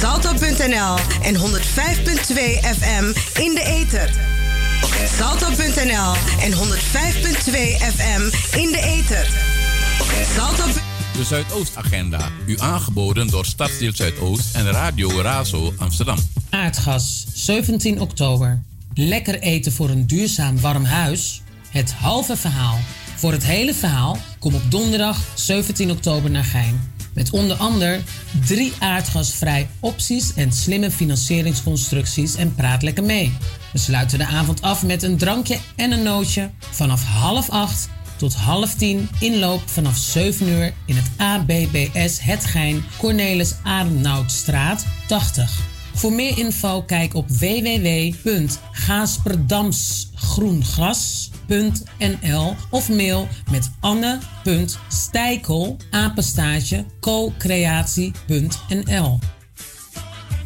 Salto.nl en 105.2 FM in de ether. Salto.nl en 105.2 FM in de ether. Salto. De Zuidoostagenda. U aangeboden door Stadsdeel Zuidoost en Radio Razo Amsterdam. Aardgas, 17 oktober. Lekker eten voor een duurzaam warm huis. Het halve verhaal. Voor het hele verhaal kom op donderdag 17 oktober naar Gein. Met onder andere drie aardgasvrij opties en slimme financieringsconstructies en praat lekker mee. We sluiten de avond af met een drankje en een nootje vanaf half acht tot half tien inloop vanaf 7 uur in het ABBS Het Gein Cornelis Adenauutstraat 80. Voor meer info kijk op www.gaasperdamsgroengas.nl of mail met anne.stijkel apenstaartje co-creatie.nl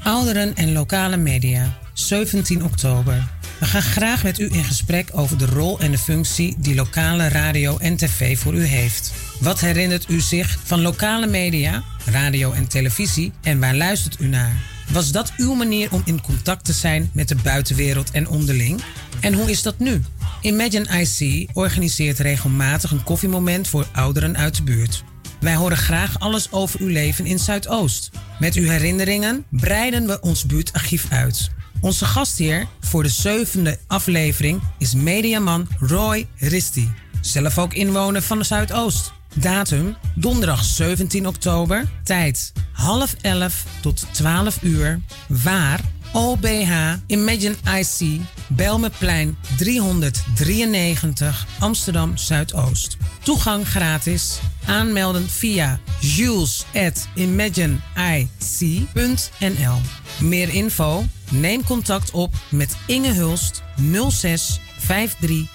Ouderen en lokale media, 17 oktober. We gaan graag met u in gesprek over de rol en de functie die lokale radio en tv voor u heeft. Wat herinnert u zich van lokale media, radio en televisie en waar luistert u naar? Was dat uw manier om in contact te zijn met de buitenwereld en onderling? En hoe is dat nu? Imagine IC organiseert regelmatig een koffiemoment voor ouderen uit de buurt. Wij horen graag alles over uw leven in Zuidoost. Met uw herinneringen breiden we ons buurtarchief uit. Onze gastheer voor de zevende aflevering is mediaman Roy Risti, zelf ook inwoner van Zuidoost. Datum donderdag 17 oktober. Tijd half 11 tot 12 uur. Waar OBH Imagine IC Belmeplein 393 Amsterdam Zuidoost. Toegang gratis. Aanmelden via jules@imagineic.nl. Meer info? Neem contact op met Inge Hulst 06 53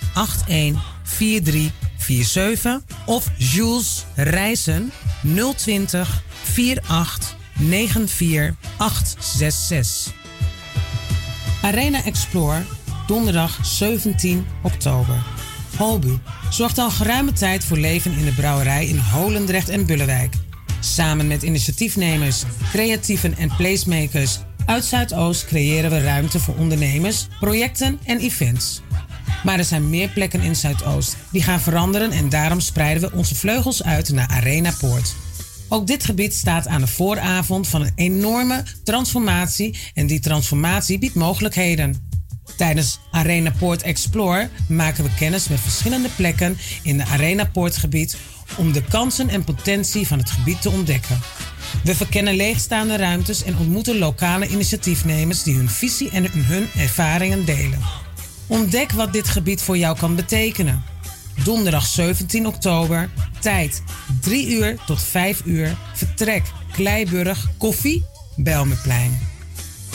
81 43 47 of Jules Reizen 020 48 94 866. Arena Explore, donderdag 17 oktober. Holbu zorgt al geruime tijd voor leven in de brouwerij in Holendrecht en Bullewijk. Samen met initiatiefnemers, creatieven en placemakers uit Zuidoost creëren we ruimte voor ondernemers, projecten en events. Maar er zijn meer plekken in Zuidoost die gaan veranderen en daarom spreiden we onze vleugels uit naar Arena Poort. Ook dit gebied staat aan de vooravond van een enorme transformatie en die transformatie biedt mogelijkheden. Tijdens Arena Poort Explore maken we kennis met verschillende plekken in het Arena Poortgebied om de kansen en potentie van het gebied te ontdekken. We verkennen leegstaande ruimtes en ontmoeten lokale initiatiefnemers die hun visie en hun ervaringen delen. Ontdek wat dit gebied voor jou kan betekenen. Donderdag 17 oktober, tijd 3 uur tot 5 uur, vertrek Kleiburg, koffie, Belmeplein.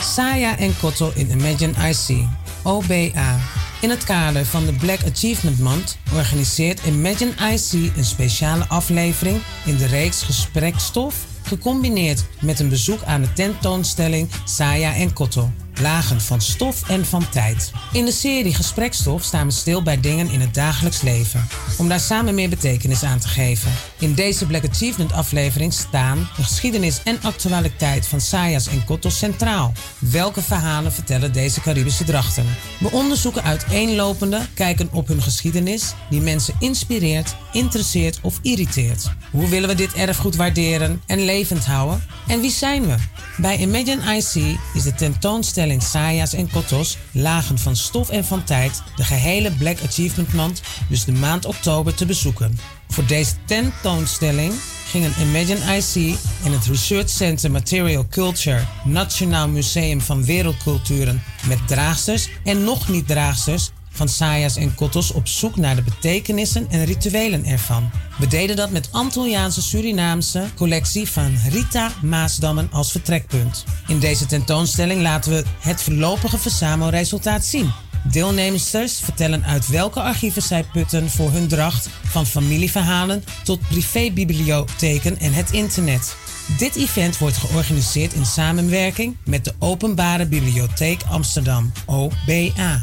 Saya en Kotto in Imagine IC, OBA. In het kader van de Black Achievement Month organiseert Imagine IC een speciale aflevering in de reeks Gesprekstof, gecombineerd met een bezoek aan de tentoonstelling Saya en Kotto. Lagen van stof en van tijd. In de serie Gesprekstof staan we stil bij dingen in het dagelijks leven. Om daar samen meer betekenis aan te geven. In deze Black Achievement aflevering staan de geschiedenis en actualiteit van Sayas en Kotos centraal. Welke verhalen vertellen deze Caribische drachten? We onderzoeken uiteenlopende kijken op hun geschiedenis die mensen inspireert, interesseert of irriteert. Hoe willen we dit erfgoed waarderen en levend houden? En wie zijn we? Bij Imagine IC is de tentoonstelling Sayas en Kotos, Lagen van Stof en van Tijd, de gehele Black Achievement Month, dus de maand oktober te bezoeken. Voor deze tentoonstelling gingen Imagine IC en het Research Center Material Culture Nationaal Museum van Wereldculturen met draagsters en nog niet draagsters van Sayas en Kotos op zoek naar de betekenissen en rituelen ervan. We deden dat met Antilliaanse Surinaamse collectie van Rita Maasdammen als vertrekpunt. In deze tentoonstelling laten we het voorlopige verzamelresultaat zien. Deelnemers vertellen uit welke archieven zij putten voor hun dracht, van familieverhalen tot privébibliotheken en het internet. Dit event wordt georganiseerd in samenwerking met de Openbare Bibliotheek Amsterdam, OBA.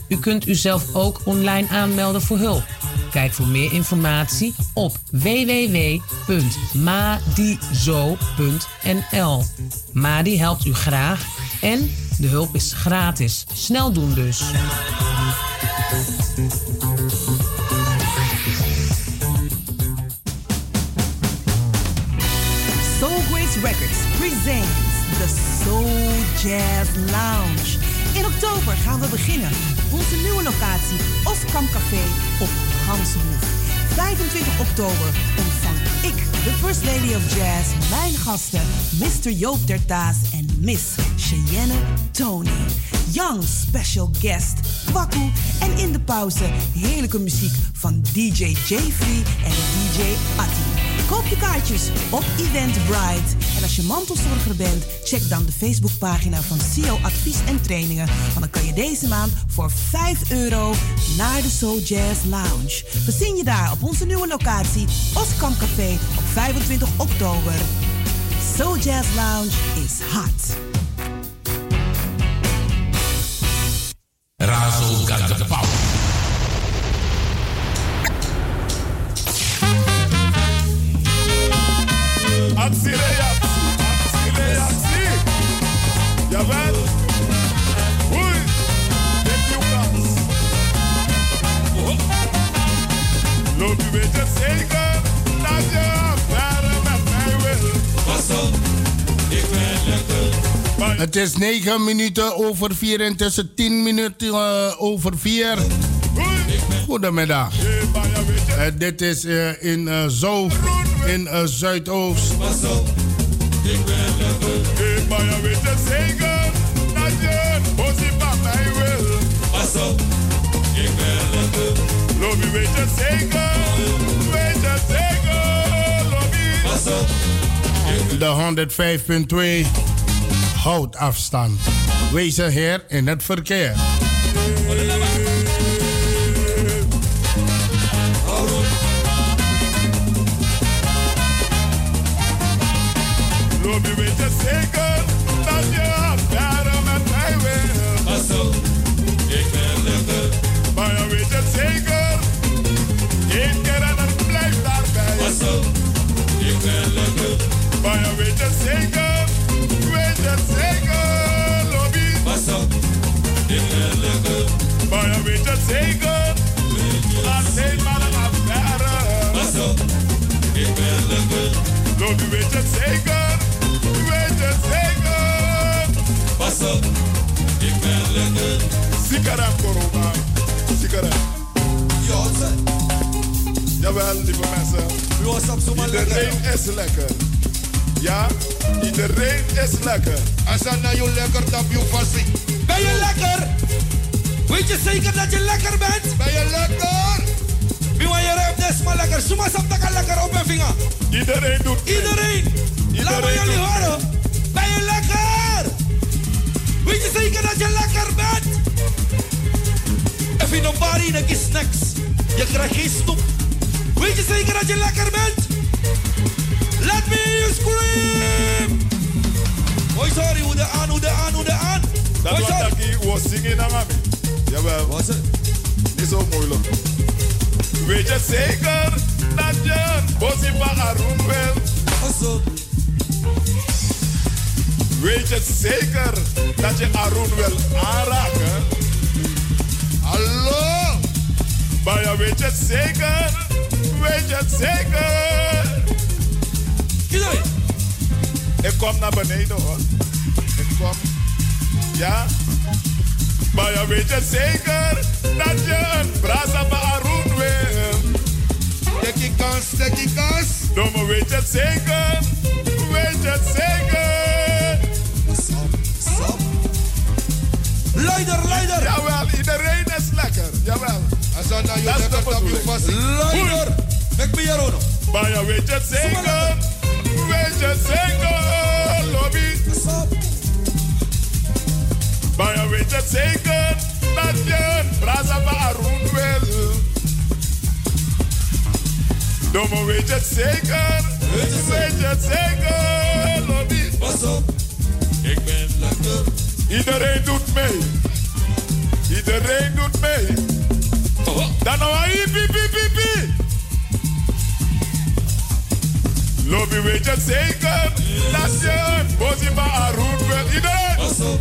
U kunt uzelf ook online aanmelden voor hulp. Kijk voor meer informatie op www.madizo.nl. Madi helpt u graag en de hulp is gratis. Snel doen dus. Soul Grace Records presents the Soul Jazz Lounge. In oktober gaan we beginnen. Onze nieuwe locatie, Oskam Café op Gansenhoef. 25 oktober ontvang ik, de First Lady of Jazz, mijn gasten, Mr. Joop Tertaas en Miss Cheyenne Tony. Young special guest, Waku en in de pauze heerlijke muziek van DJ J-Free en DJ Atti. Koop je kaartjes op Eventbrite. En als je mantelzorger bent, check dan de Facebookpagina van CEO Advies en Trainingen. Want dan kan je deze maand voor 5 euro naar de Soul Jazz Lounge. We zien je daar op onze nieuwe locatie, Oskam Café, op 25 oktober. Soul Jazz Lounge is hot. Razo got the power. Actie, reactie. Actie, reactie. Jawel. Oei. Dit nieuw kans. Oh. Loop je weet Het is 9 minuten over 4 en tussen 10 minuten uh, over 4. Goedemiddag. Uh, dit is uh, in uh, Zo, in Zuidoost. Lobby weet het zeker, weet het zeker, lobby. De 105.2 Houd afstand. Wees een heer in het verkeer. Zeker dat je met mij wil. Zo, ik ben zeker, Ik het blijft zo, ik ben. Maar je weet het zeker. Jawel, lieve mensen. Iedereen is lekker. Ja, iedereen is lekker. Als dan naar je lekker, dan je. Ben je lekker? Weet je zeker dat je lekker bent? Ben je lekker? Wie wil je ruimt des maar lekker? Suma saptaka lekker op mijn vinger. Iedereen doet mee. Iedereen. Laat me Iedereen jullie horen. Ben je lekker? Weet je zeker dat je lekker bent? Even een bari en snacks. Je krijgt geen stop. Weet je zeker dat je lekker bent? Let me hear you scream! Hoi, sorry, aan, hoe de aan, hoe de aan. Dat Hoi, was sorry. dat ik was zingen naar mami. Jawel. Was het? Niet zo moeilijk. Weet je zeker dat je een bosje van Arun wil? Pas op. Weet je zeker dat je Arun wil aanraken? Hallo? Maar je weet het zeker? Weet je het zeker? Iedereen. Ik kom naar beneden hoor. Ik kom. Ja? Maar je weet het zeker dat je een brasa Arun wil. Tekkie kans, tekkie kans. Domme weet je zeker? Weet je zeker? Stop, stop. Leider, leider. Jawel, iedereen is lekker. Dat is de bedoeling. Langer. Ik ben hier Baya weet je het zeker? Weet je zeker, lobby? Baya weet je het zeker? Dat je een brasa van Arun wil. Domo zeker? Je? Pas op, ik ben lekker. Iedereen doet mee. Iedereen doet mee. Dan nou hij piep piep piep piep. Lobby weet je zeker. Dat je Bozima Arun wil. Iedereen. Op,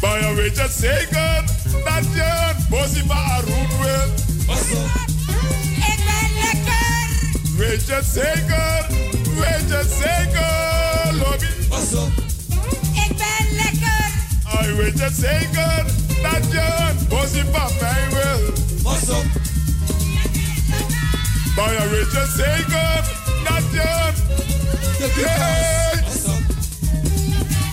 Baya weet je zeker. Dat je Bozima Arun wil. Ik ben lekker. Weet je zeker. Weet je zeker. Lobby. Ik ben lekker. Ai weet je zeker. Dat je Bozima mij wil. Hey! kans. Pas op,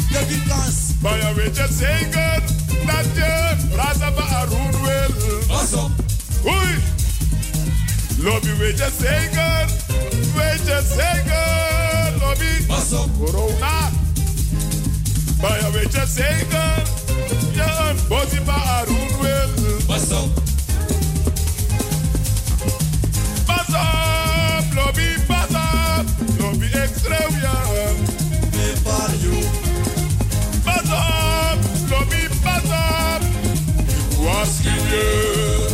je die kans. Baya weet je het zeker dat je Brasa van Arun wil. Pas op, Oei! Lobby weet je het zeker, weet je het zeker, lobby. pas op, Corona. Baya weet je het zeker, je een bossie van Arun wil. Waarschuw je.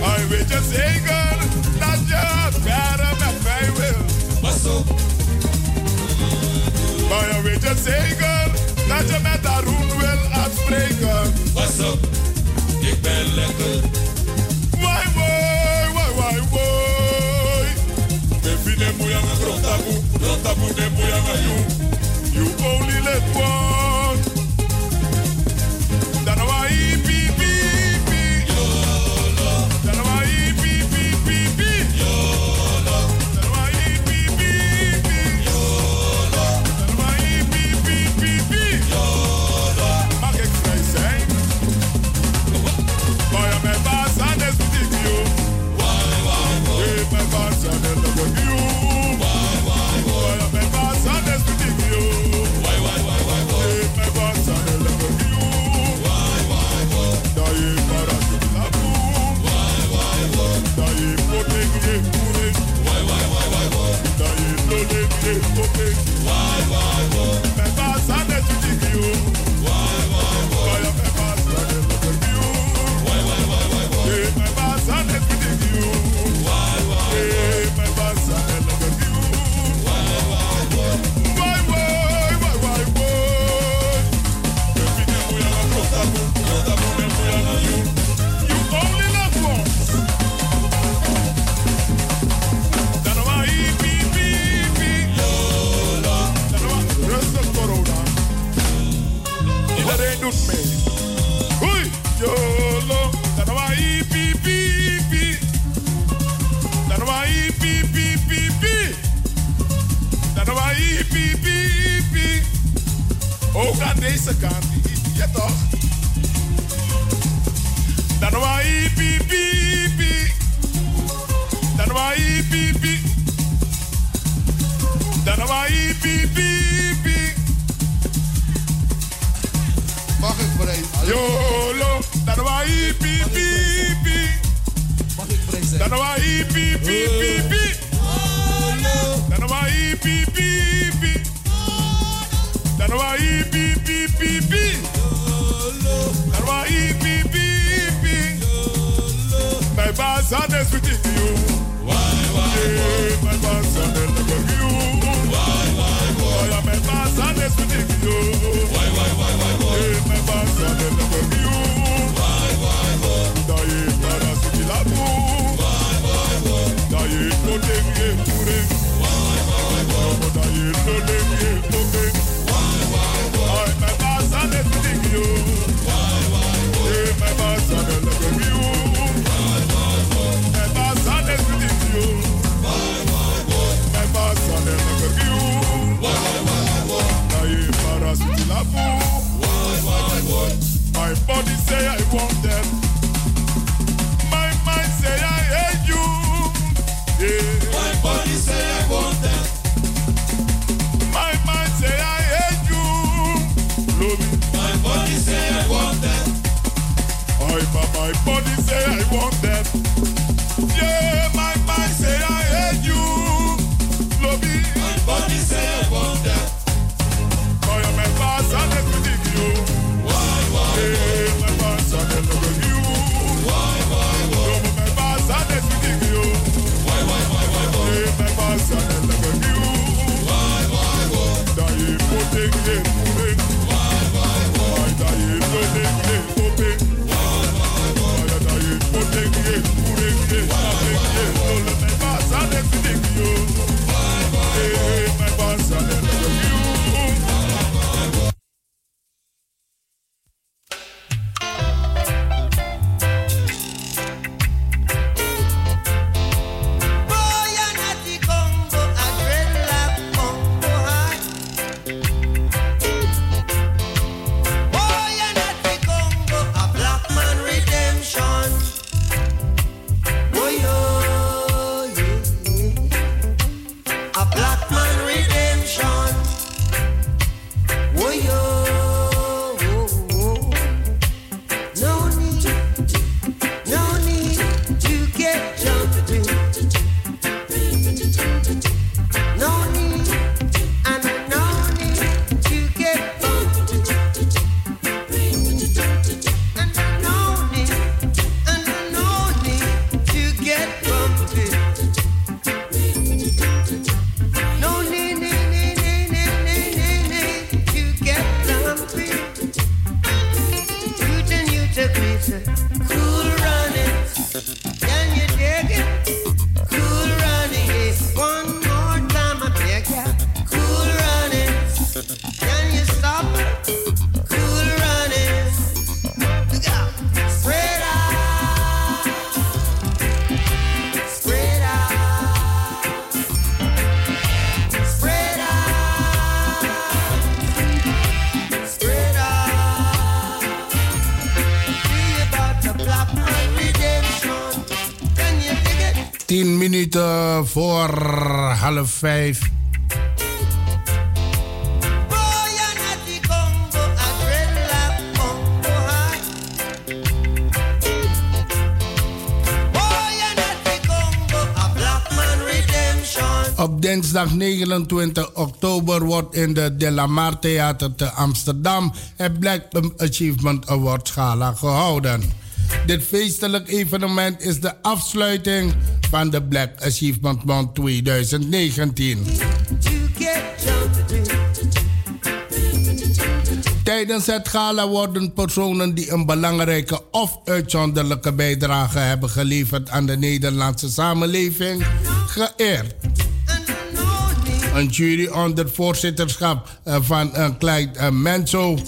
Hij weet je zeker dat je verder met mij wil. Maar je weet je zeker dat je met Arun wil afspreken. op, ik ben lekker. Define muyanga grotabu, grotabu de muyanga you. You only let one. Lolek je Deze kant. Ja toch? Dan wa hi, pi, pi, pi. Dan wa hi, pi, pi. Dan wa hi, pi, pi, pi. Mag ik voor een? YOLO, dan wa hi, pi, pi, pi. Mag ik vrij zijn? Dan wa hi, pi, pi, pi, pi. Dan wa hi, pi, pi, pi. Dan wa hi, pi, pi, pi, pi. Dan wa hi, pi, pi, half. Op dinsdag 29 oktober wordt in de De La Mar Theater te Amsterdam het Black Achievement Award Gala gehouden. Dit feestelijk evenement is de afsluiting van de Black Achievement Month 2019. Tijdens het gala worden personen die een belangrijke of uitzonderlijke bijdrage hebben geleverd aan de Nederlandse samenleving geëerd. Een jury onder voorzitterschap eh, van Clyde uh, Menso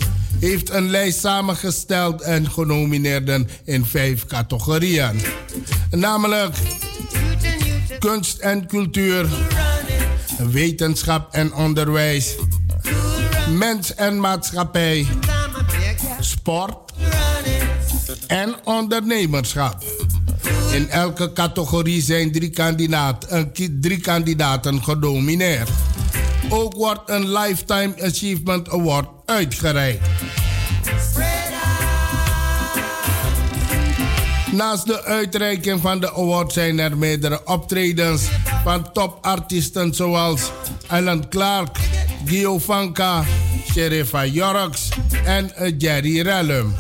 heeft een lijst samengesteld en genomineerden in vijf categorieën. Namelijk kunst en cultuur, wetenschap en onderwijs, mens en maatschappij, sport en ondernemerschap. In elke categorie zijn drie, kandidaat, uh, drie kandidaten genomineerd. Ook wordt een Lifetime Achievement Award uitgereikt. Naast de uitreiking van de award zijn er meerdere optredens van topartiesten zoals Alan Clark, Gio Vanka, Sherifa Jorks en Jerry Rellum.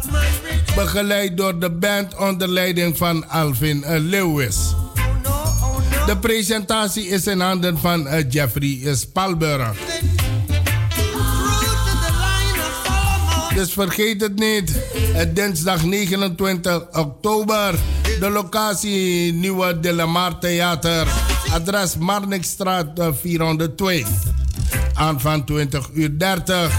Begeleid door de band onder leiding van Alvin Lewis. De presentatie is in handen van Jeffrey Spalberg. Dus vergeet het niet. Dinsdag 29 oktober. De locatie Nieuwe De La Mar Theater. Adres Marnixstraat 402. Aan van 20 uur 30.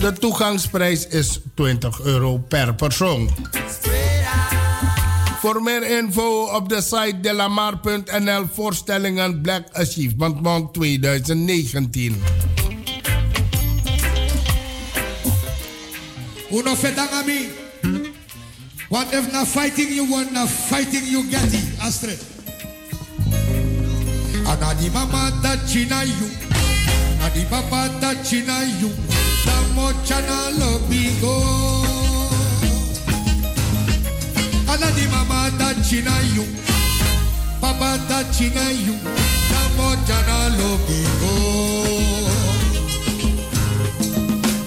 De toegangsprijs is 20 euro per persoon. Voor meer info op de site delamar.nl voorstellingen Black Achievement Month 2019. Uno fedanga mi. What if na fighting you won, na fighting you get it, Astrid. Anadi mama da china you. Nadi papa da china you. Da mochana lobigo. china you. Papa ta china you. Tamo chana lobi go.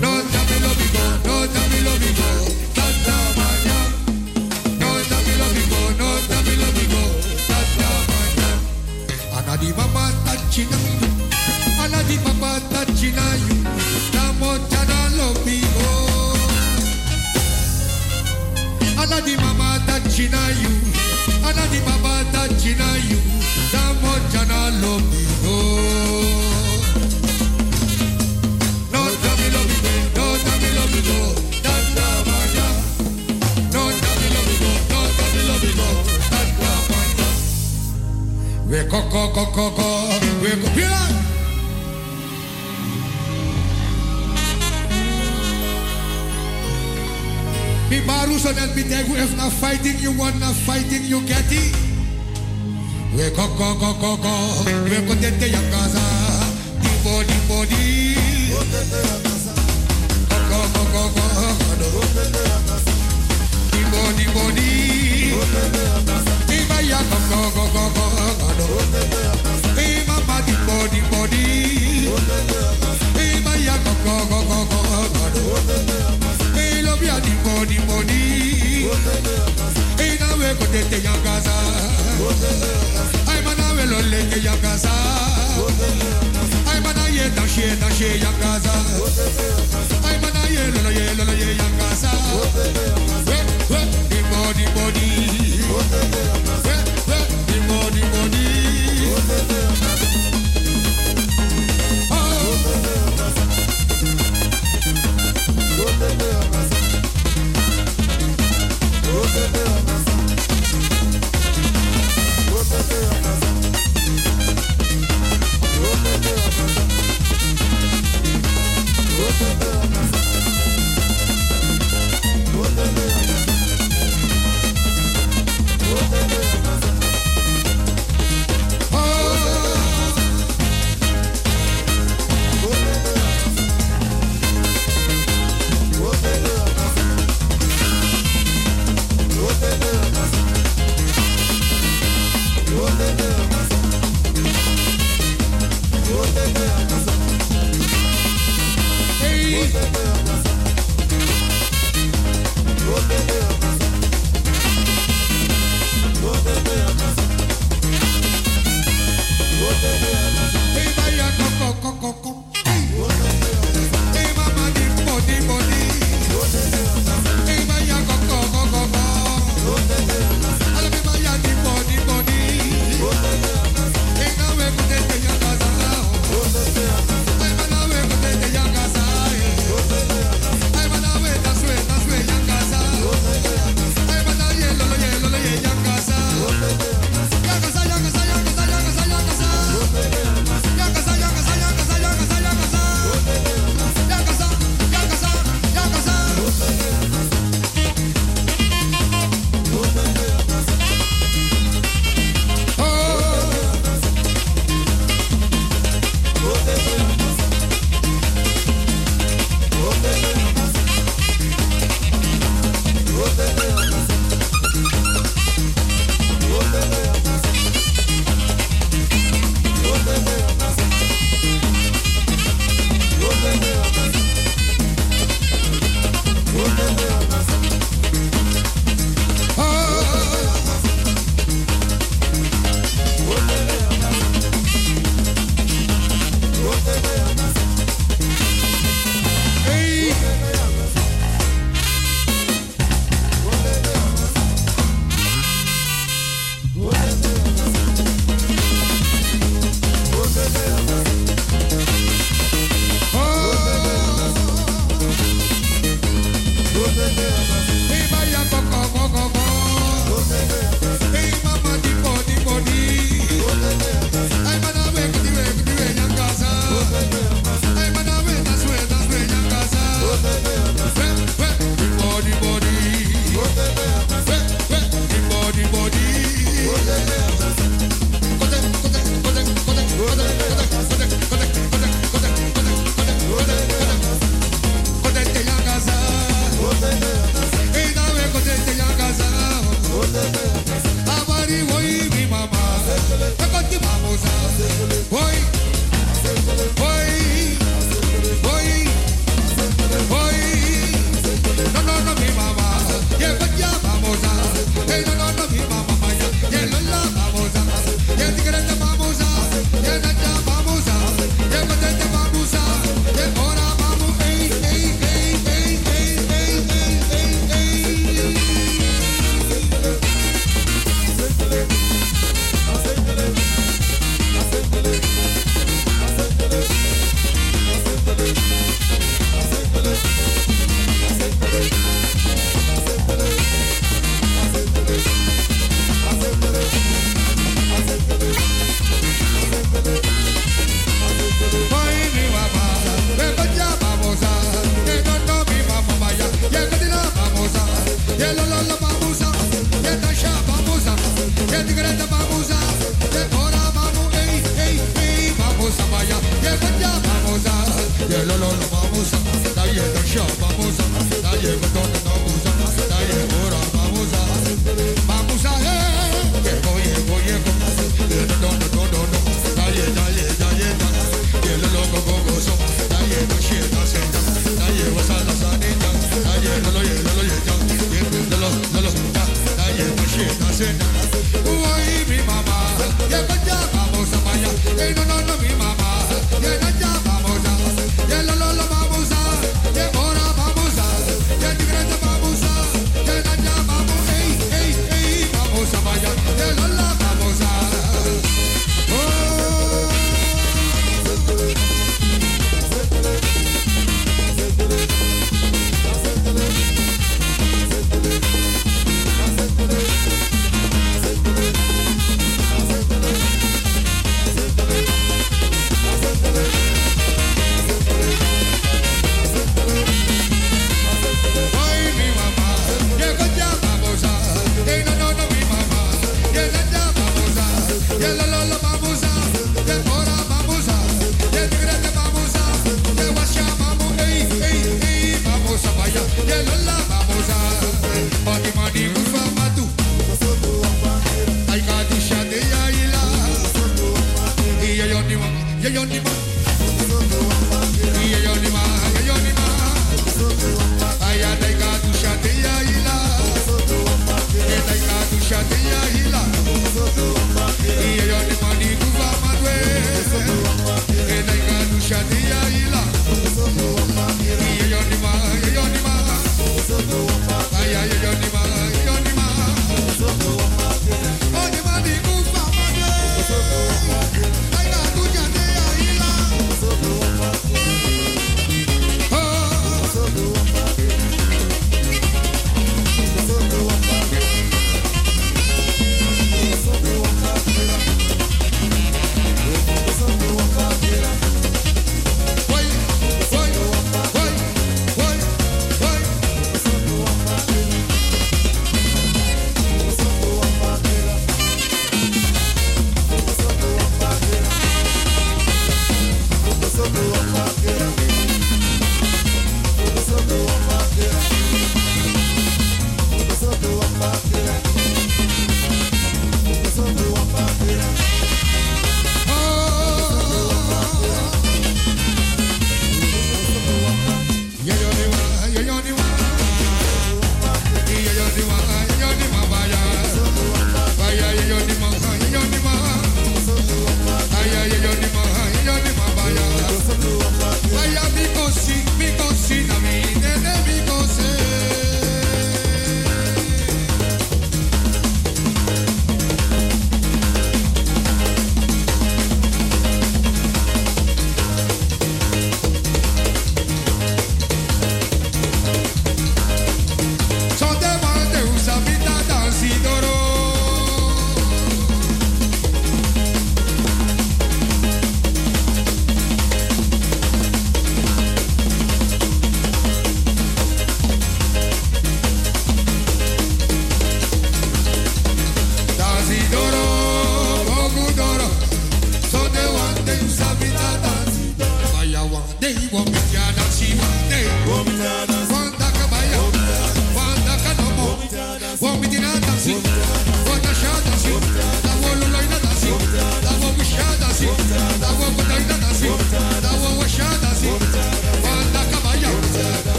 No tami lobi go. No tami lobi go. Tata manya. No tami lobi go. No tami lobi go. Tata manya. Anadi mama ta china you. Ana di mama touching you. Ana di mama touching you. Damo jana lobi no. No dami lobi go. No dami lobi go. Danda. No dami lobi go. No dami lobi go. Danda maya. We ko ko ko ko ko. We ko Mi baru so net mi tegu if na fighting you want na fighting you get it. We ko ko ko ko ko. We ko tete ya casa. Di body body. Ko tete ya casa. Ko ko ko ko ko. Di body di body body. Hey, na we ko tete ya casa. Ay mana we lo le ke ya casa. Ay mana ye da she da she ya casa. Ay mana ye lo lo ye lo lo ye ya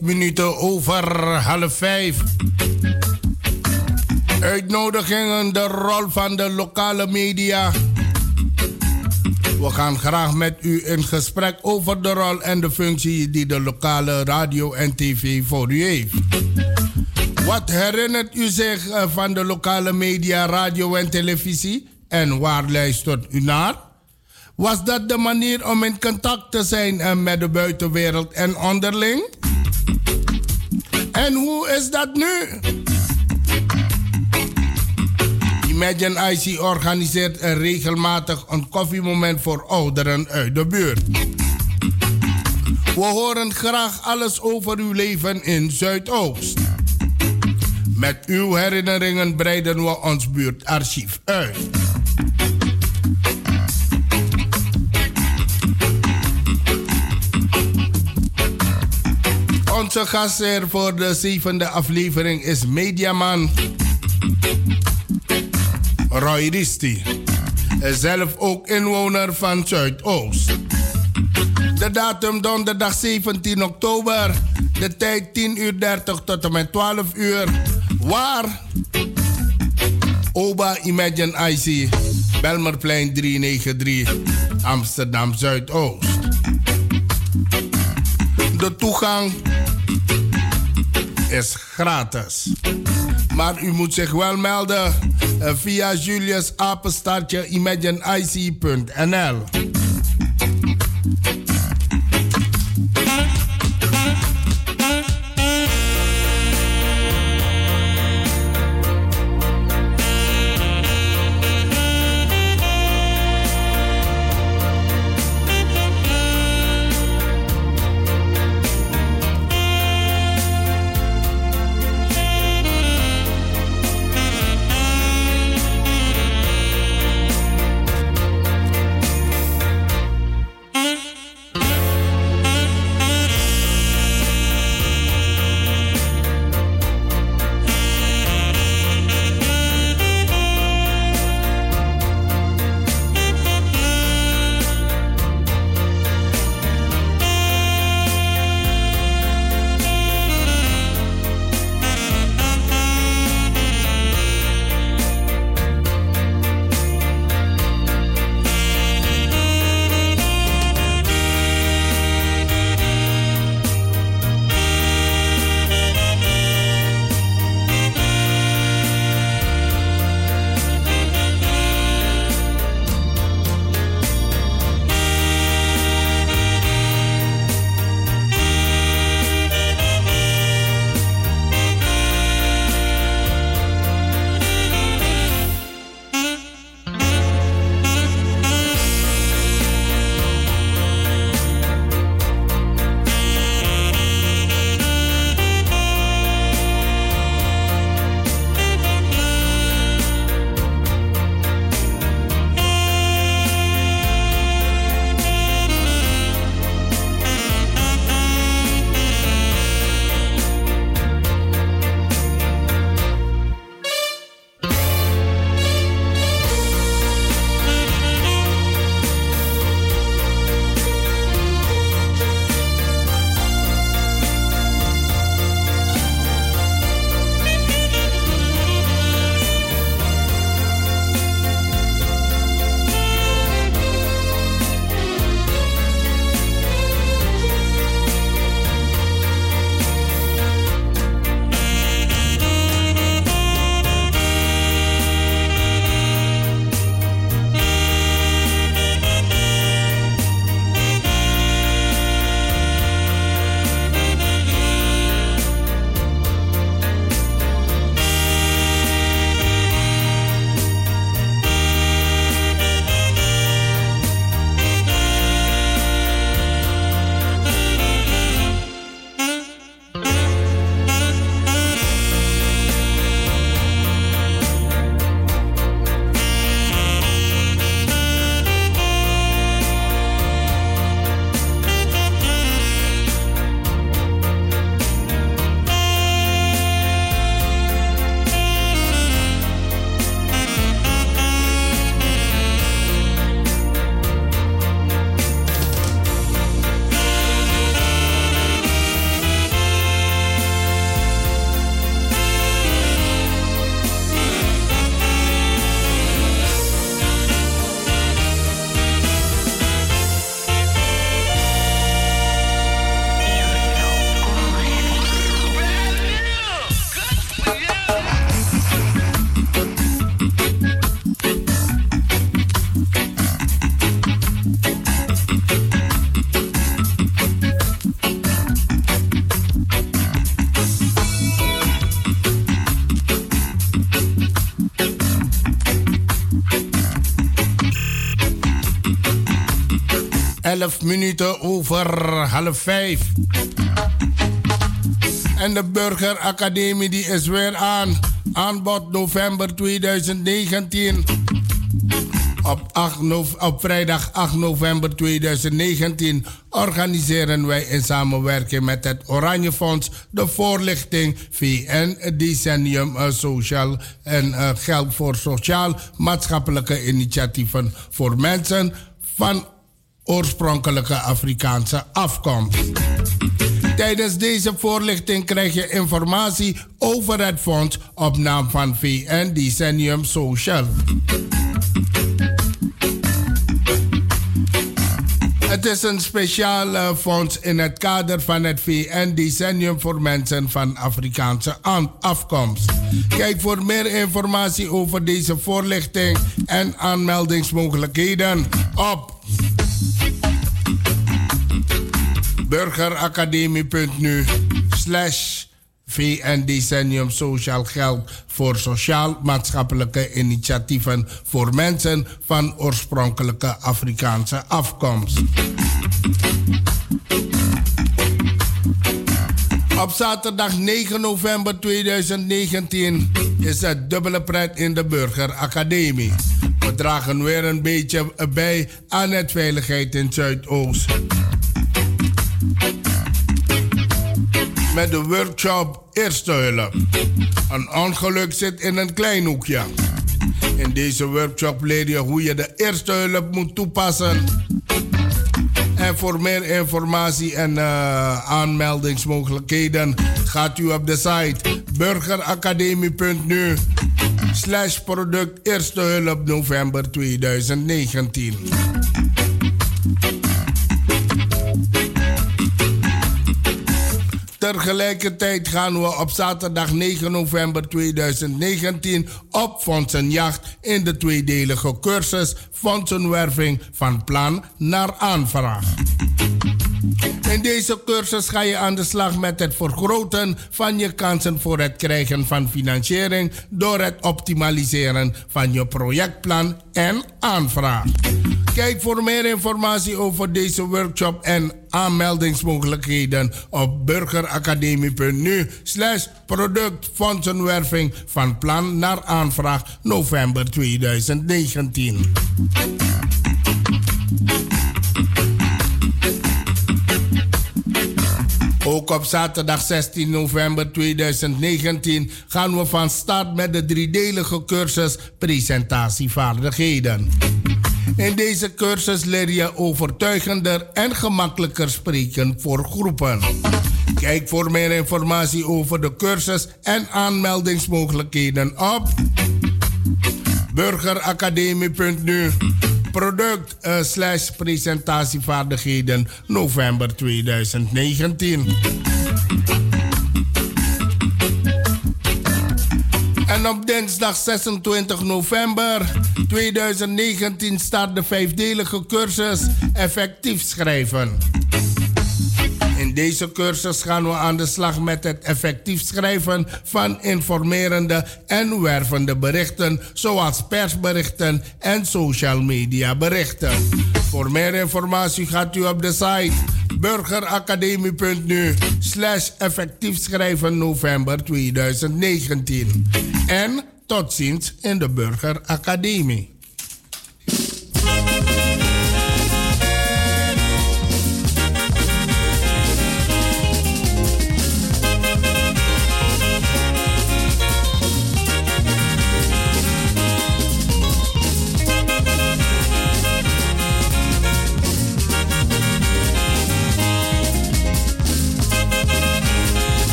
Minuten over half vijf. Uitnodigingen, de rol van de lokale media. We gaan graag met u in gesprek over de rol en de functie die de lokale radio en tv voor u heeft. Wat herinnert u zich eh, van de lokale media, radio en televisie? En waar luistert u naar? Was dat de manier om in contact te zijn eh, met de buitenwereld en onderling? En hoe is dat nu? Imagine IC organiseert regelmatig een koffiemoment voor ouderen uit de buurt. We horen graag alles over uw leven in Zuidoost. Met uw herinneringen breiden we ons buurtarchief uit. Onze gastheer voor de zevende aflevering is Mediaman Roy Risti. Zelf ook inwoner van Zuidoost. De datum donderdag 17 oktober. De tijd 10 uur 30 tot en met 12 uur. Waar? Oba Imagine IC. Belmerplein 393. Amsterdam Zuidoost. De toegang is gratis. Maar u moet zich wel melden uh, via Julius Apenstartje ImagineIC.nl. 11 minuten over half 5. En de Burgeracademie die is weer aan. Aanbod november 2019. Op, 8 op vrijdag 8 november 2019 organiseren wij in samenwerking met het Oranje Fonds de voorlichting VN Decennium uh, Social en uh, geld voor sociaal-maatschappelijke initiatieven voor mensen van oorspronkelijke Afrikaanse afkomst. Tijdens deze voorlichting krijg je informatie over het fonds op naam van VN Decennium Social. Het is een speciaal fonds in het kader van het VN Decennium voor mensen van Afrikaanse afkomst. Kijk voor meer informatie over deze voorlichting en aanmeldingsmogelijkheden op burgeracademie.nu slash VN Decennium Sociaal Geld voor sociaal-maatschappelijke initiatieven voor mensen van oorspronkelijke Afrikaanse afkomst. Op zaterdag 9 november 2019 is het dubbele pret in de Burgeracademie. We dragen weer een beetje bij aan het veiligheid in Zuidoost. Met de workshop Eerste Hulp. Een ongeluk zit in een klein hoekje. In deze workshop leer je hoe je de eerste hulp moet toepassen. En voor meer informatie en uh, aanmeldingsmogelijkheden gaat u op de site burgeracademie.nu slash product Eerste Hulp november 2019. Tegelijkertijd gaan we op zaterdag 9 november 2019 op fondsenjacht in de tweedelige cursus Fondsenwerving van plan naar aanvraag. In deze cursus ga je aan de slag met het vergroten van je kansen voor het krijgen van financiering door het optimaliseren van je projectplan en aanvraag. Kijk voor meer informatie over deze workshop en aanmeldingsmogelijkheden op burgeracademie.nu slash productfondsenwerving van plan naar aanvraag november 2019. Ook op zaterdag 16 november 2019 gaan we van start met de driedelige cursus Presentatievaardigheden. In deze cursus leer je overtuigender en gemakkelijker spreken voor groepen. Kijk voor meer informatie over de cursus en aanmeldingsmogelijkheden op burgeracademie.nu product uh, slash presentatievaardigheden november 2019. En op dinsdag 26 november 2019 start de vijfdelige cursus Effectief Schrijven. In deze cursus gaan we aan de slag met het effectief schrijven van informerende en wervende berichten, zoals persberichten en social media berichten. Voor meer informatie gaat u op de site burgeracademie.nu schrijven november 2019. En tot ziens in de Burgeracademie.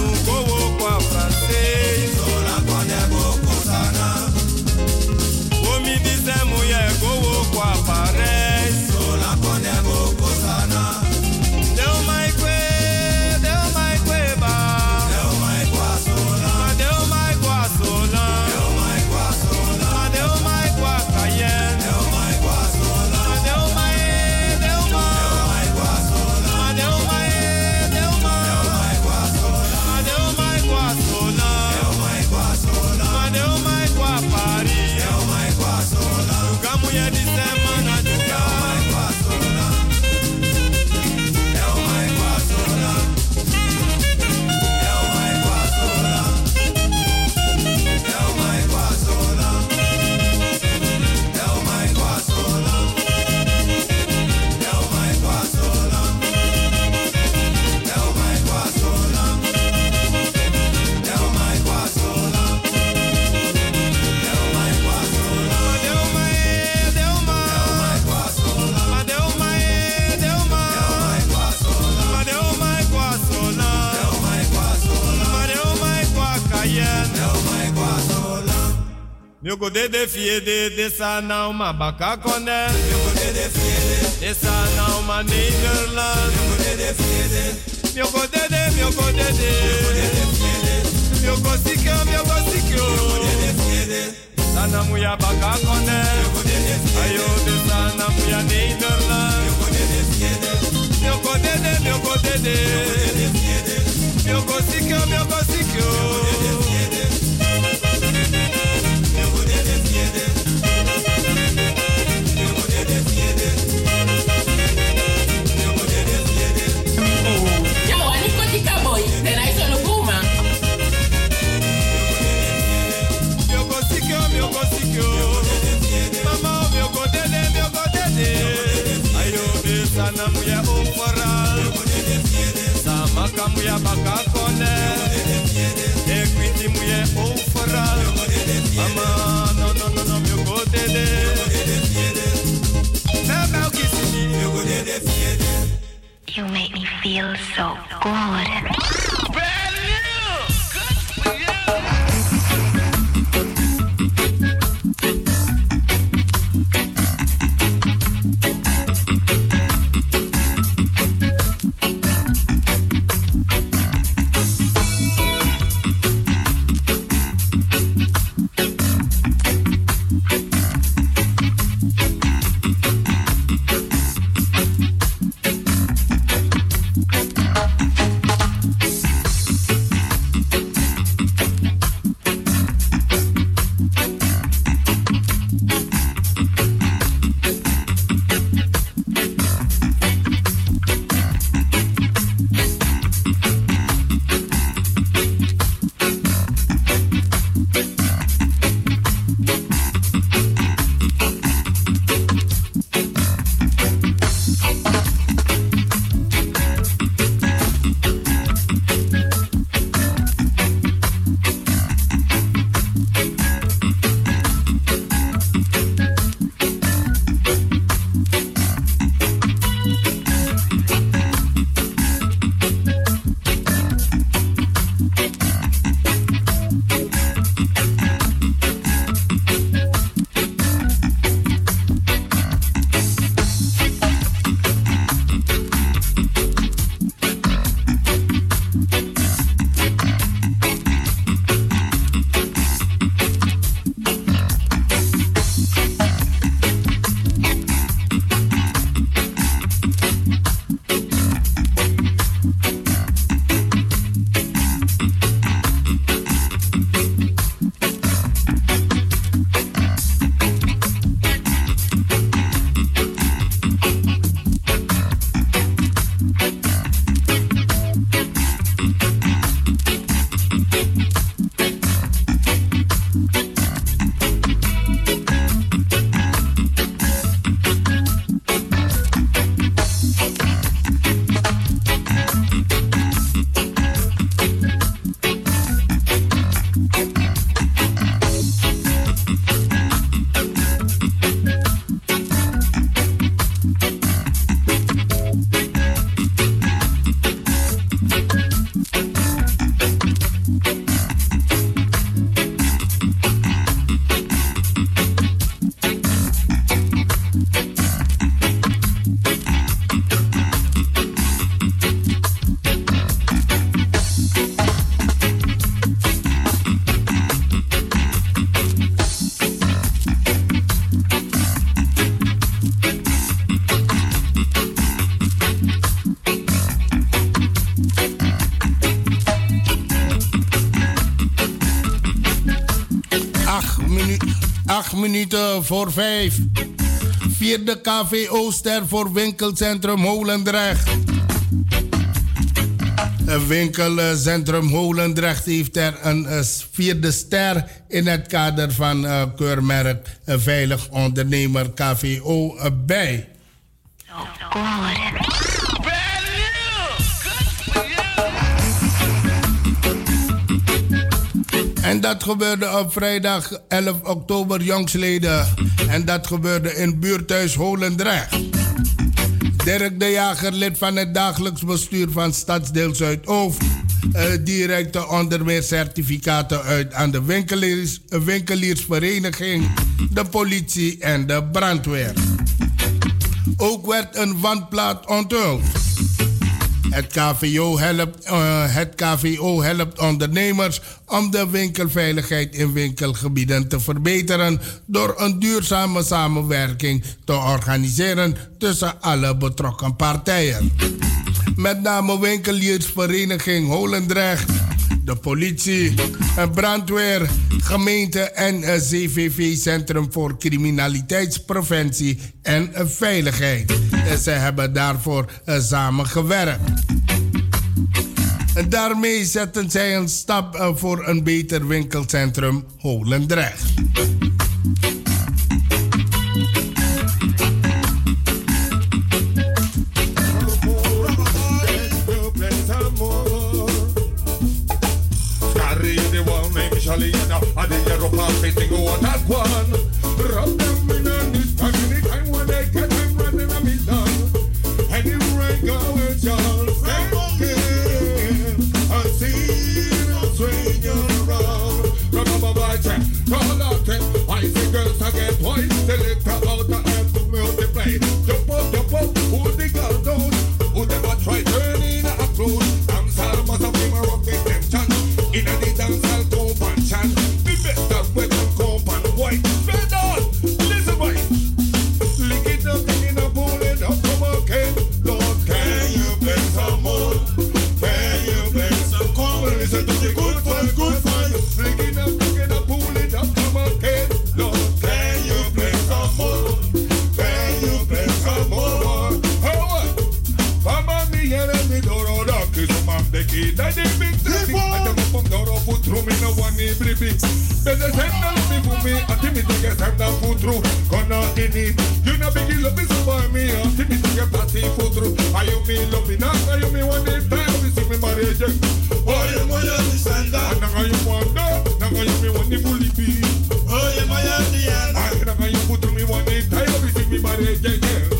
Miogo de uma Nederland. Miogo de de fiede. Miogo de de miogo de de. Miogo sikyo miogo sikyo. Miogo de de fiede. Sana muya bakakone. Miogo de de fiede. Ayo de sana muya Nederland. Miogo de de fiede. Miogo de de miogo de de. Miogo de de fiede. Samakamu ya bakakone ekwitimu ya overal mama no no no no mi go dede bebe kisimi You make me feel so good. Minuten voor 5. Vierde KVO ster voor winkelcentrum Holendrecht. Het winkelcentrum Holendrecht heeft er een eh, vierde ster in het kader van uh, keurmerk Veilig Ondernemer KVO bij. En dat gebeurde op vrijdag 11 oktober jongsleden. En dat gebeurde in buurthuis Holendrecht. Dirk de Jager, lid van het dagelijks bestuur van Stadsdeel Zuidoost. Uh, directe onder meer certificaten uit aan de winkeliers, winkeliersvereniging, de politie en de brandweer. Ook werd een wandplaat onthuld. Het KVO, helpt, uh, het KVO helpt ondernemers om de winkelveiligheid in winkelgebieden te verbeteren door een duurzame samenwerking te organiseren tussen alle betrokken partijen. Met name winkeliersvereniging Holendrecht, de politie, brandweer, gemeente en CVV Centrum voor Criminaliteitspreventie en Veiligheid. Ze hebben daarvoor samen gewerkt. Daarmee zetten zij een stap voor een beter winkelcentrum Holendrecht. Europe and face to go out one fix. Then they send them for me, I think me take get time down food through. Gonna in it. You know big love is over me, I think me take get party food through. Are you me love me now, Are you me one day time? This see me marriage. Oh, you my understand that. And now you wonder, now you me one day fully be. Oh, you my understand. And now you put me one day time. This see me marriage.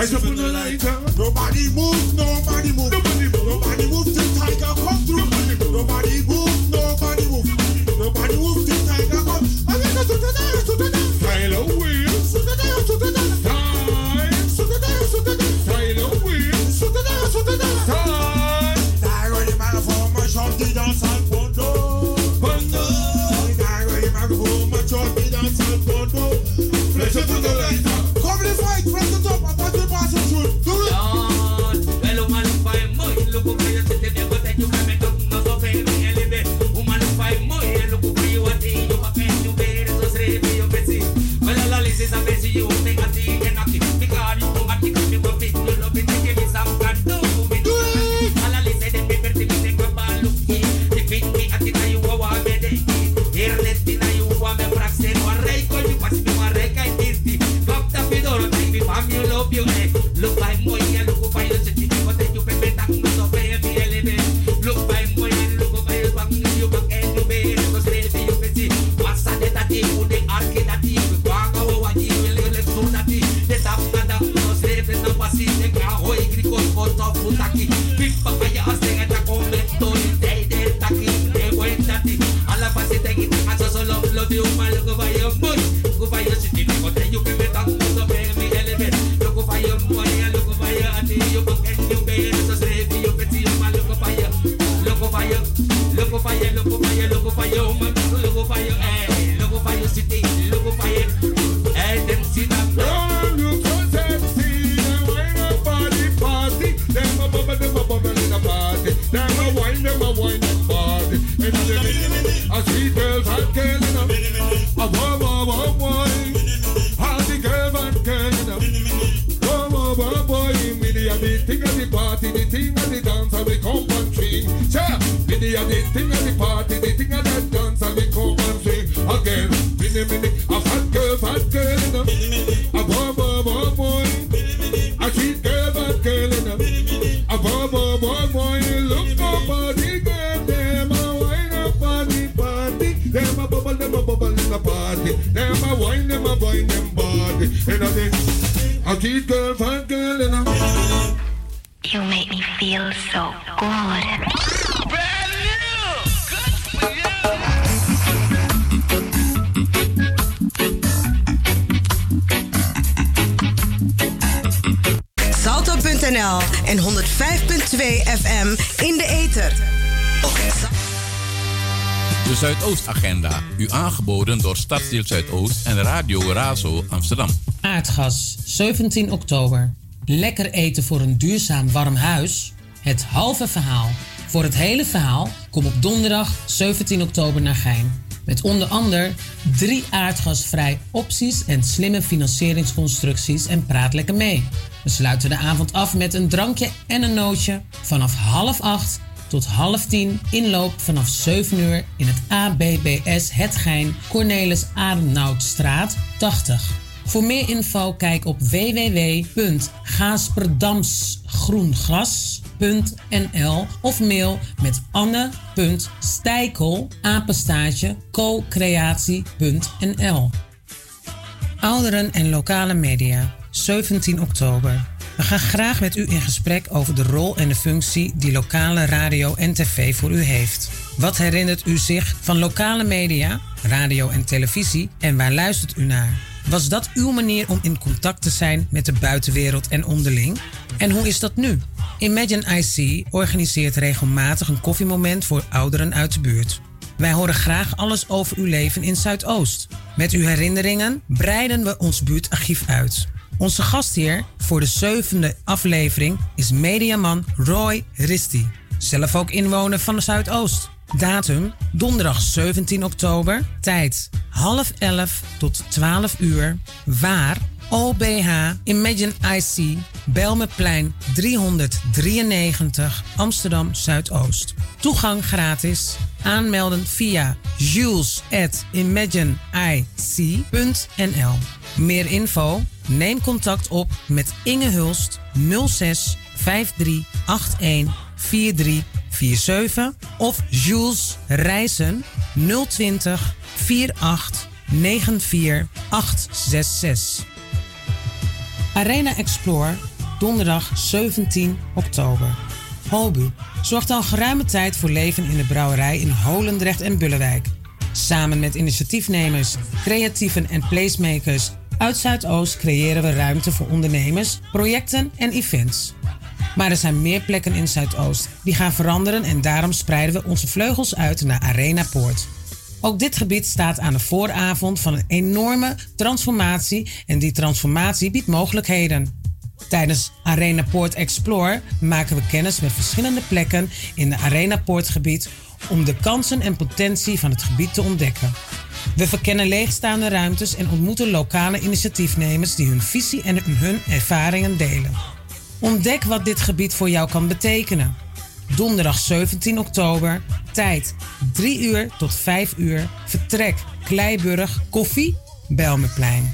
Light up on the. Nobody move, no Salto.nl en 105.2 FM in de ether. De Zuidoostagenda. U aangeboden door Stadsdeel Zuidoost en Radio Razo Amsterdam. Aardgas, 17 oktober. Lekker eten voor een duurzaam warm huis. Het halve verhaal. Voor het hele verhaal kom op donderdag 17 oktober naar Gein. Met onder andere drie aardgasvrij opties en slimme financieringsconstructies en praat lekker mee. We sluiten de avond af met een drankje en een nootje vanaf half acht tot half tien inloop vanaf 7 uur in het ABBS Het Gein Cornelis Adenauutstraat 80. Voor meer info kijk op www.gaasperdamsgroengras.nl of mail met co-creatie.nl Ouderen en lokale media, 17 oktober. We gaan graag met u in gesprek over de rol en de functie die lokale radio en tv voor u heeft. Wat herinnert u zich van lokale media, radio en televisie en waar luistert u naar? Was dat uw manier om in contact te zijn met de buitenwereld en onderling? En hoe is dat nu? Imagine IC organiseert regelmatig een koffiemoment voor ouderen uit de buurt. Wij horen graag alles over uw leven in Zuidoost. Met uw herinneringen breiden we ons buurtarchief uit. Onze gastheer voor de zevende aflevering is mediaman Roy Risti. Zelf ook inwoner van Zuidoost. Datum donderdag 17 oktober. Tijd half 11 tot 12 uur. Waar OBH Imagine IC Belmeplein 393 Amsterdam Zuidoost. Toegang gratis. Aanmelden via jules@imagineic.nl. Meer info? Neem contact op met Inge Hulst 06 53 81 4347 of Jules Reizen 020 48 94 866. Arena Explore, donderdag 17 oktober. Holbu zorgt al geruime tijd voor leven in de brouwerij in Holendrecht en Bullewijk. Samen met initiatiefnemers, creatieven en placemakers uit Zuidoost creëren we ruimte voor ondernemers, projecten en events. Maar er zijn meer plekken in Zuidoost die gaan veranderen en daarom spreiden we onze vleugels uit naar Arena Poort. Ook dit gebied staat aan de vooravond van een enorme transformatie en die transformatie biedt mogelijkheden. Tijdens Arena Poort Explore maken we kennis met verschillende plekken in het Arena Poortgebied om de kansen en potentie van het gebied te ontdekken. We verkennen leegstaande ruimtes en ontmoeten lokale initiatiefnemers die hun visie en hun ervaringen delen. Ontdek wat dit gebied voor jou kan betekenen. Donderdag 17 oktober, tijd 3 uur tot 5 uur, vertrek Kleiburg, koffie, Belmeplein.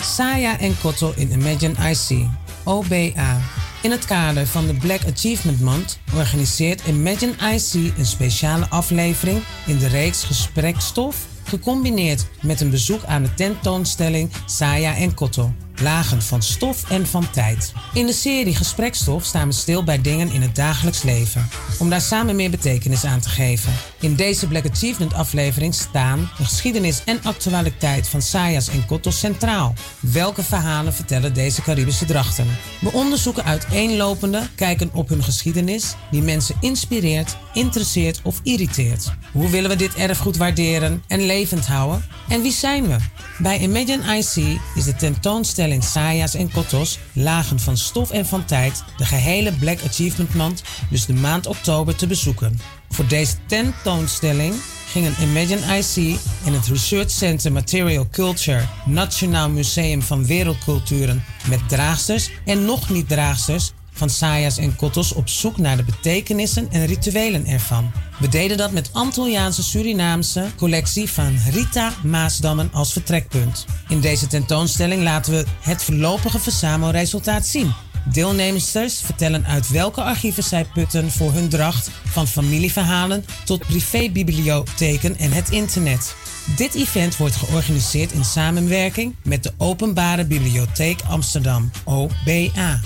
Saya en Kotto in Imagine IC, OBA. In het kader van de Black Achievement Month organiseert Imagine IC een speciale aflevering in de reeks Gesprekstof, gecombineerd met een bezoek aan de tentoonstelling Saya en Kotto. Lagen van stof en van tijd. In de serie Gesprekstof staan we stil bij dingen in het dagelijks leven. Om daar samen meer betekenis aan te geven. In deze Black Achievement aflevering staan de geschiedenis en actualiteit van Sayas en Kotos centraal. Welke verhalen vertellen deze Caribische drachten? We onderzoeken uiteenlopende kijken op hun geschiedenis die mensen inspireert, interesseert of irriteert. Hoe willen we dit erfgoed waarderen en levend houden? En wie zijn we? Bij Imagine IC is de tentoonstelling Sayas en Kotos, Lagen van Stof en van Tijd, de gehele Black Achievement Month, dus de maand oktober, te bezoeken. Voor deze tentoonstelling gingen Imagine IC en het Research Center Material Culture Nationaal Museum van Wereldculturen met draagsters en nog niet draagsters van Sayas en Kotos op zoek naar de betekenissen en rituelen ervan. We deden dat met Antilliaanse Surinaamse collectie van Rita Maasdammen als vertrekpunt. In deze tentoonstelling laten we het voorlopige verzamelresultaat zien. Deelnemers vertellen uit welke archieven zij putten voor hun dracht, van familieverhalen tot privébibliotheken en het internet. Dit event wordt georganiseerd in samenwerking met de Openbare Bibliotheek Amsterdam, OBA.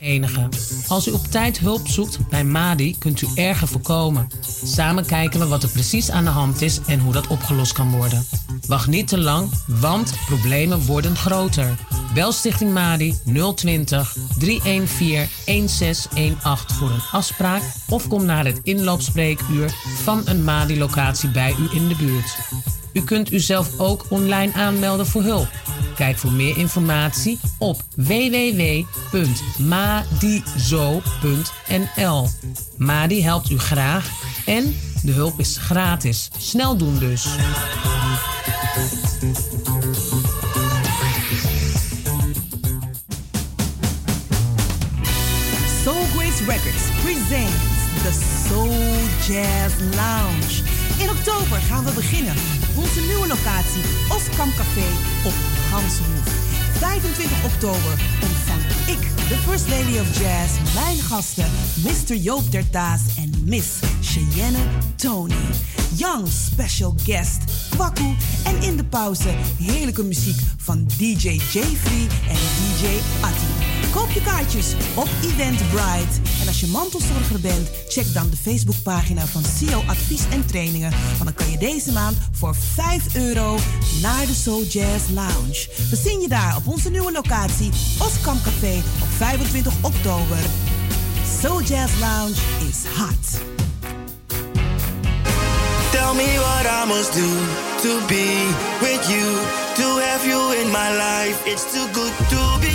Enige. Als u op tijd hulp zoekt bij Madi, kunt u erger voorkomen. Samen kijken we wat er precies aan de hand is en hoe dat opgelost kan worden. Wacht niet te lang, want problemen worden groter. Bel Stichting Madi 020 314 1618 voor een afspraak of kom naar het inloopspreekuur van een Madi-locatie bij u in de buurt. U kunt uzelf ook online aanmelden voor hulp. Kijk voor meer informatie op www.madizo.nl. Madi helpt u graag en de hulp is gratis. Snel doen dus. Soul Grace Records presents the Soul Jazz Lounge. In oktober gaan we beginnen. Onze nieuwe locatie, Oskam Café op Ganshoef. 25 oktober ontvang ik, de First Lady of Jazz, mijn gasten, Mr. Joop Dertaas en Miss Cheyenne Tony. Young special guest, Kwaku en in de pauze heerlijke muziek van DJ J-Free en DJ Atti. Koop je kaartjes op Eventbrite. En als je mantelzorger bent, check dan de Facebookpagina van CEO Advies en Trainingen. Want dan kan je deze maand voor 5 euro naar de Soul Jazz Lounge. We zien je daar op onze nieuwe locatie, Oskam Café, op 25 oktober. Soul Jazz Lounge is hot. Tell me what I must do to be with you, to have you in my life. It's too good to be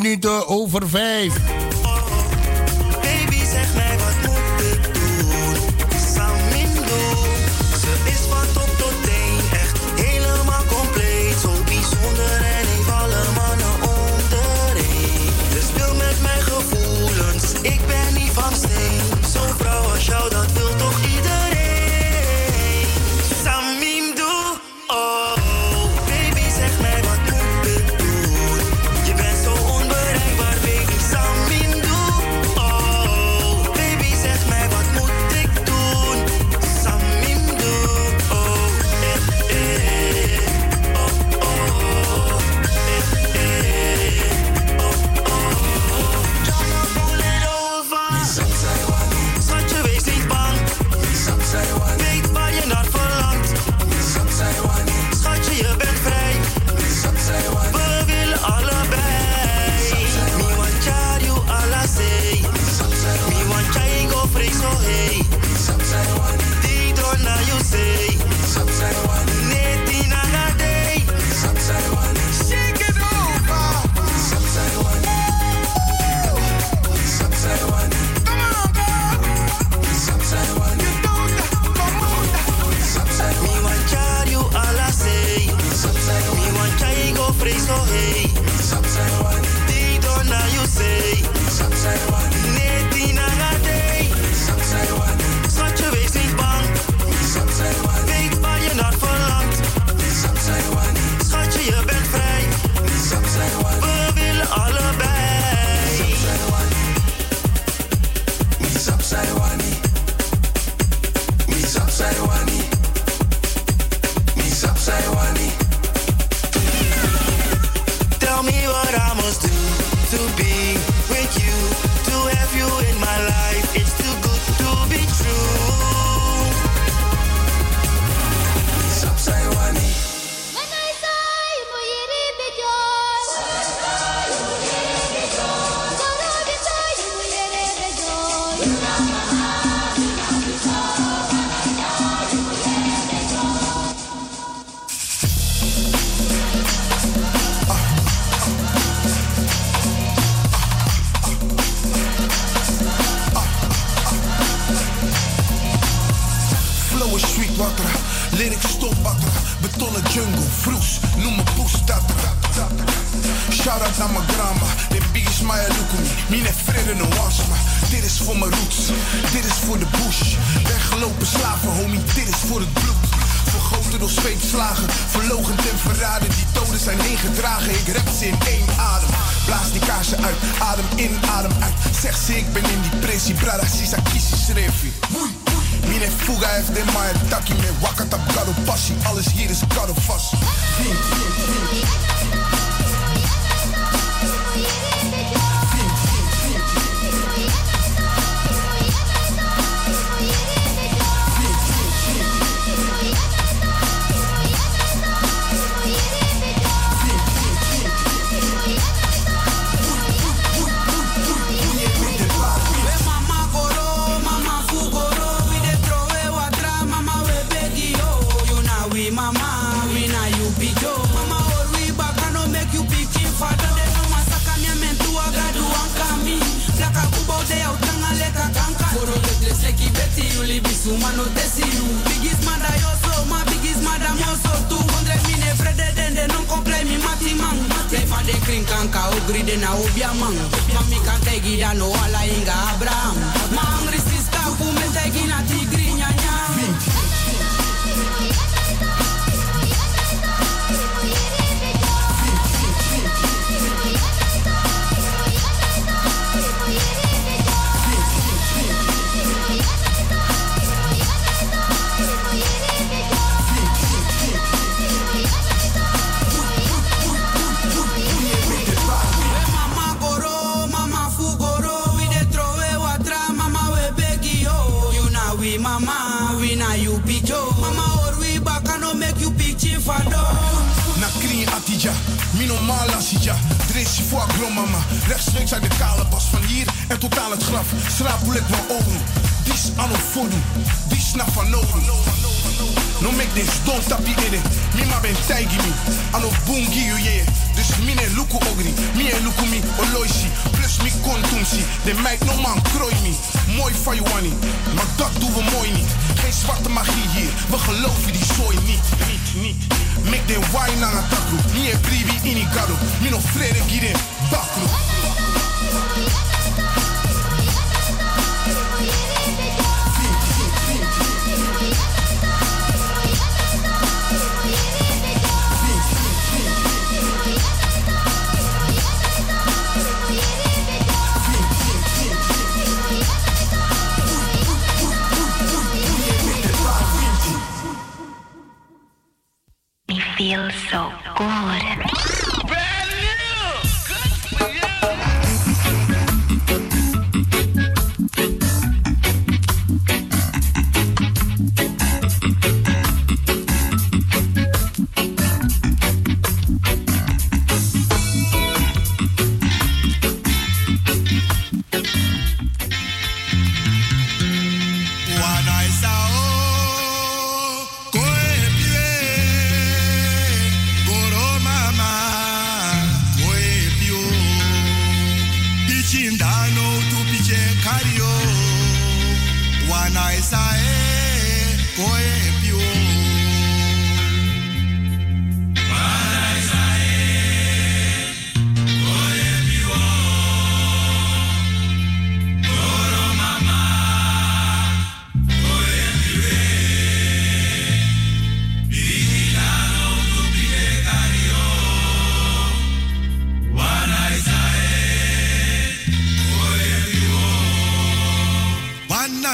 minuten over 5.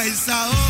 Isa. Oh.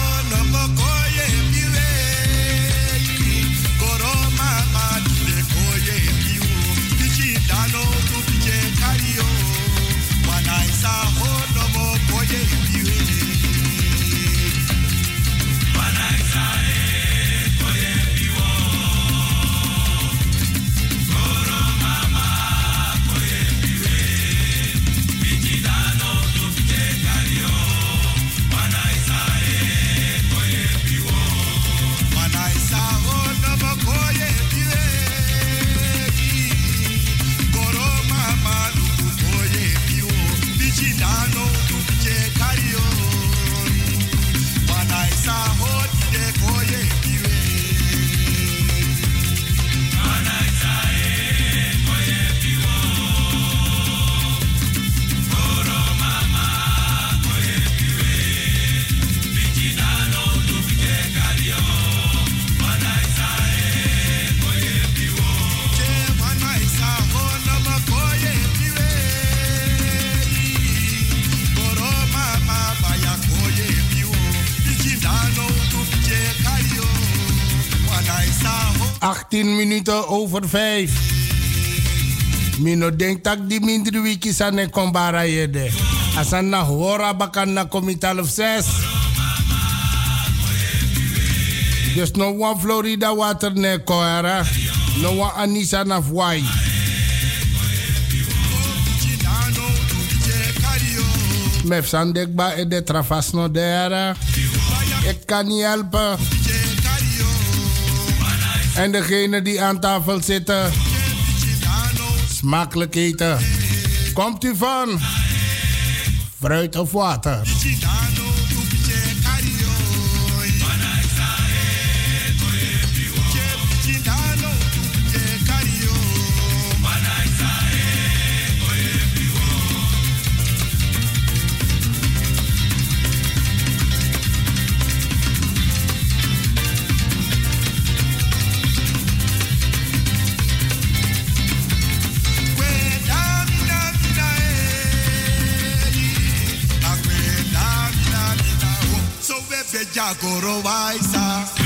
18 minuten over 5. Mino denk tak di mindri wiki sane kombara yede. Asan na hora bakan na komital of 6. Dus no one Florida water ne koera. No one Anisa na Hawaii. Mef sandekba e de trafas no dera. Ik kan niet helpen. En degene die aan tafel zitten, smakelijk eten. Komt u van fruit of water? Corobaisa.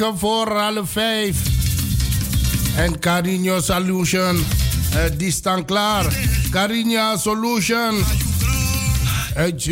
voor alle 5. En Carino Solution, distant die staan klaar. Carina Solution uit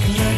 I can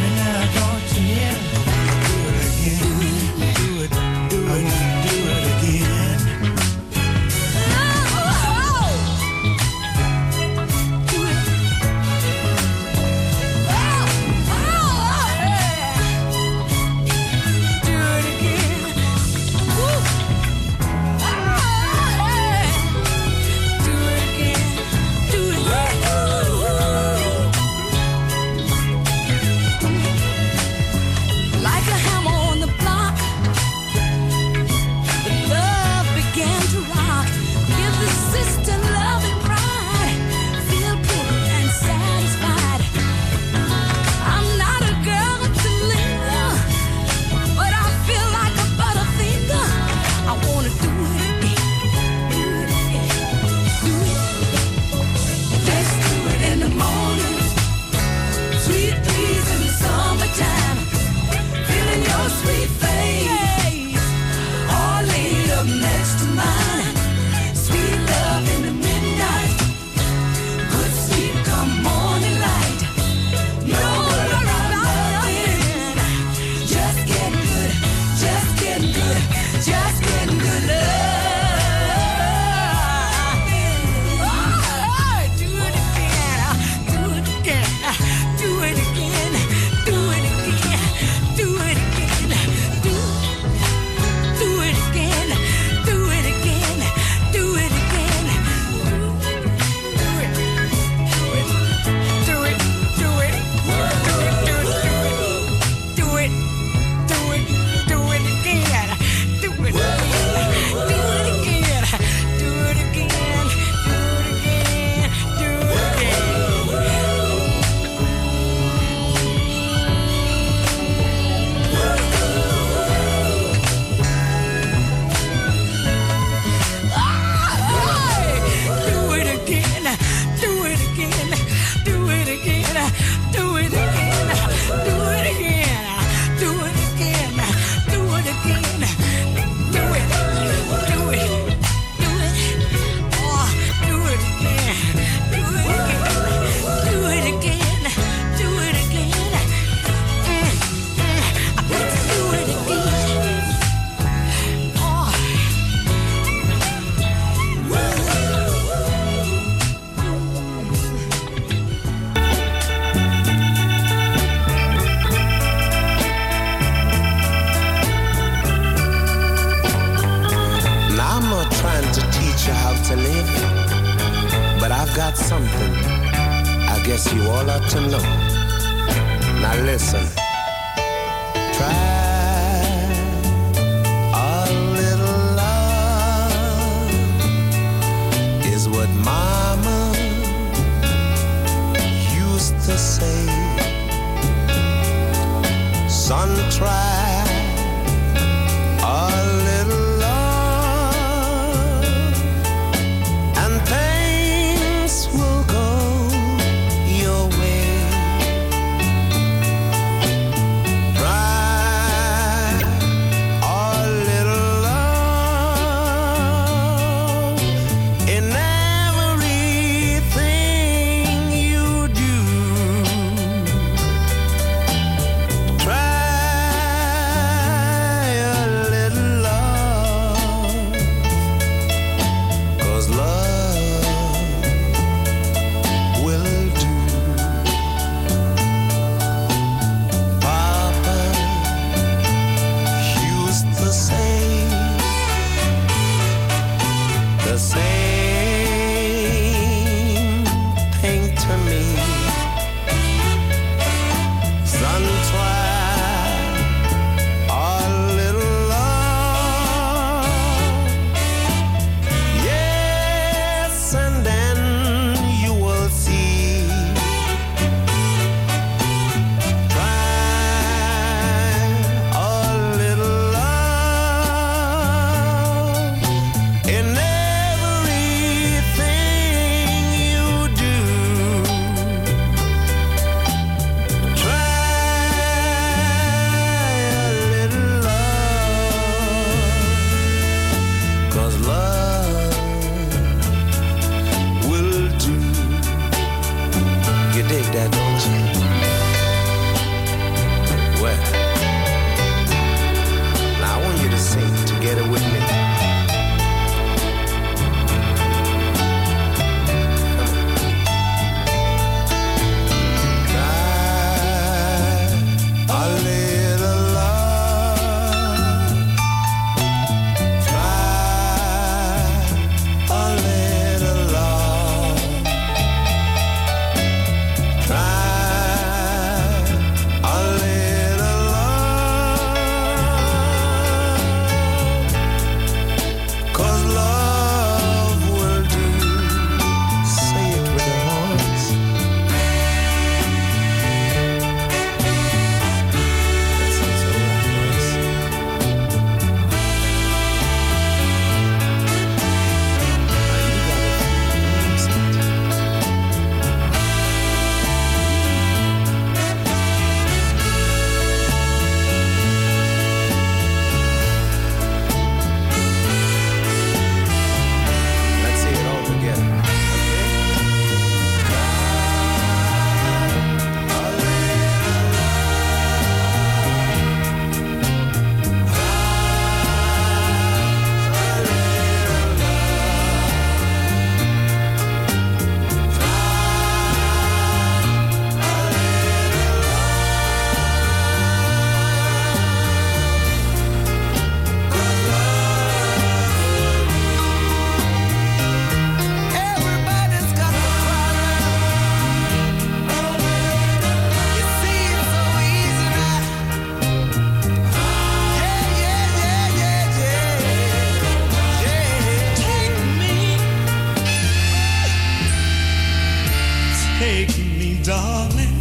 darling,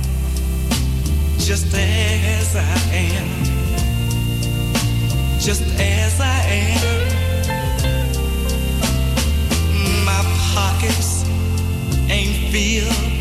just as I am, just as I am. My pockets ain't filled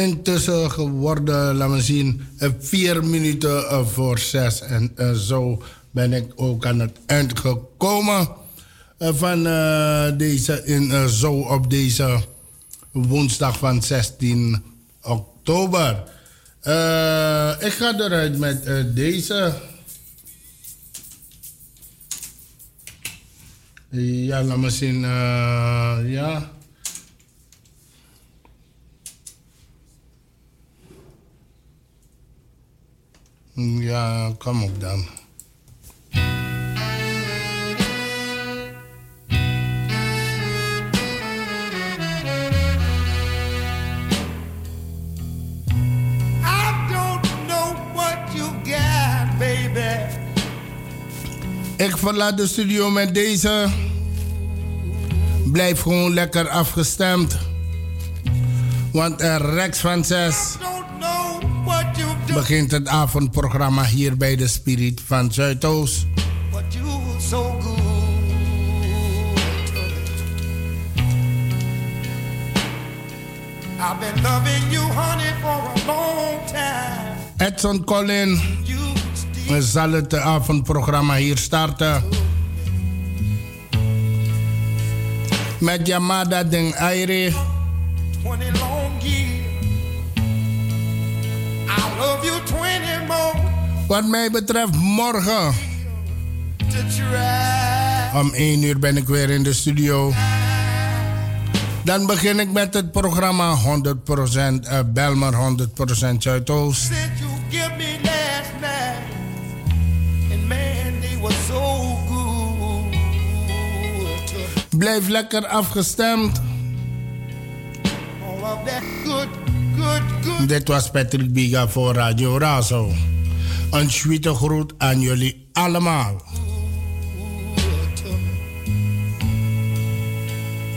Intussen geworden, laten we zien, eh, vier minuten eh, voor zes. En eh, zo ben ik ook aan het eind gekomen van deze, in, zo op deze woensdag van 16 oktober. Ik ga eruit met deze. Ja, laat me zien. ja. Ja, kom op dan. I don't know what you got, baby. Ik verlaat de studio met deze. Blijf gewoon lekker afgestemd. Want er Rex van 6 What you do, begint het avondprogramma hier bij de Spirit van Zuidoost. I've been loving you, honey, for a long time. Edson Collin zal het avondprogramma hier starten. Met Yamada Den Aire. Wat mij betreft morgen om 1 uur ben ik weer in de studio. Dan begin ik met het programma 100% uh, Belmer 100% Zuidoost. Blijf lekker afgestemd. All of that good. Dit was Patrick Biga voor Radio Razo. Een sweete groet aan jullie allemaal.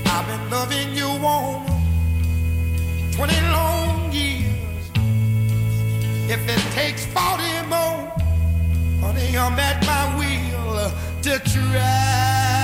I've been loving you on 20 long years. If it takes 40 more, honey, I'm at my wheel to try.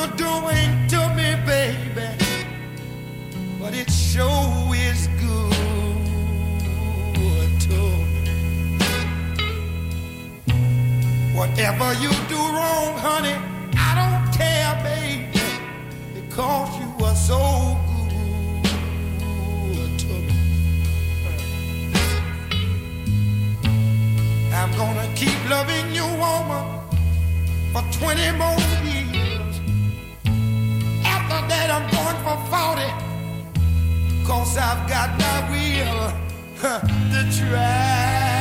you're doing to me, baby. But it sure is good to me. Whatever you do wrong, honey, I don't care, baby. Because you are so good to me. I'm gonna keep loving you, woman, for 20 more years. That, I'm going for 40. Cause I've got my will to try.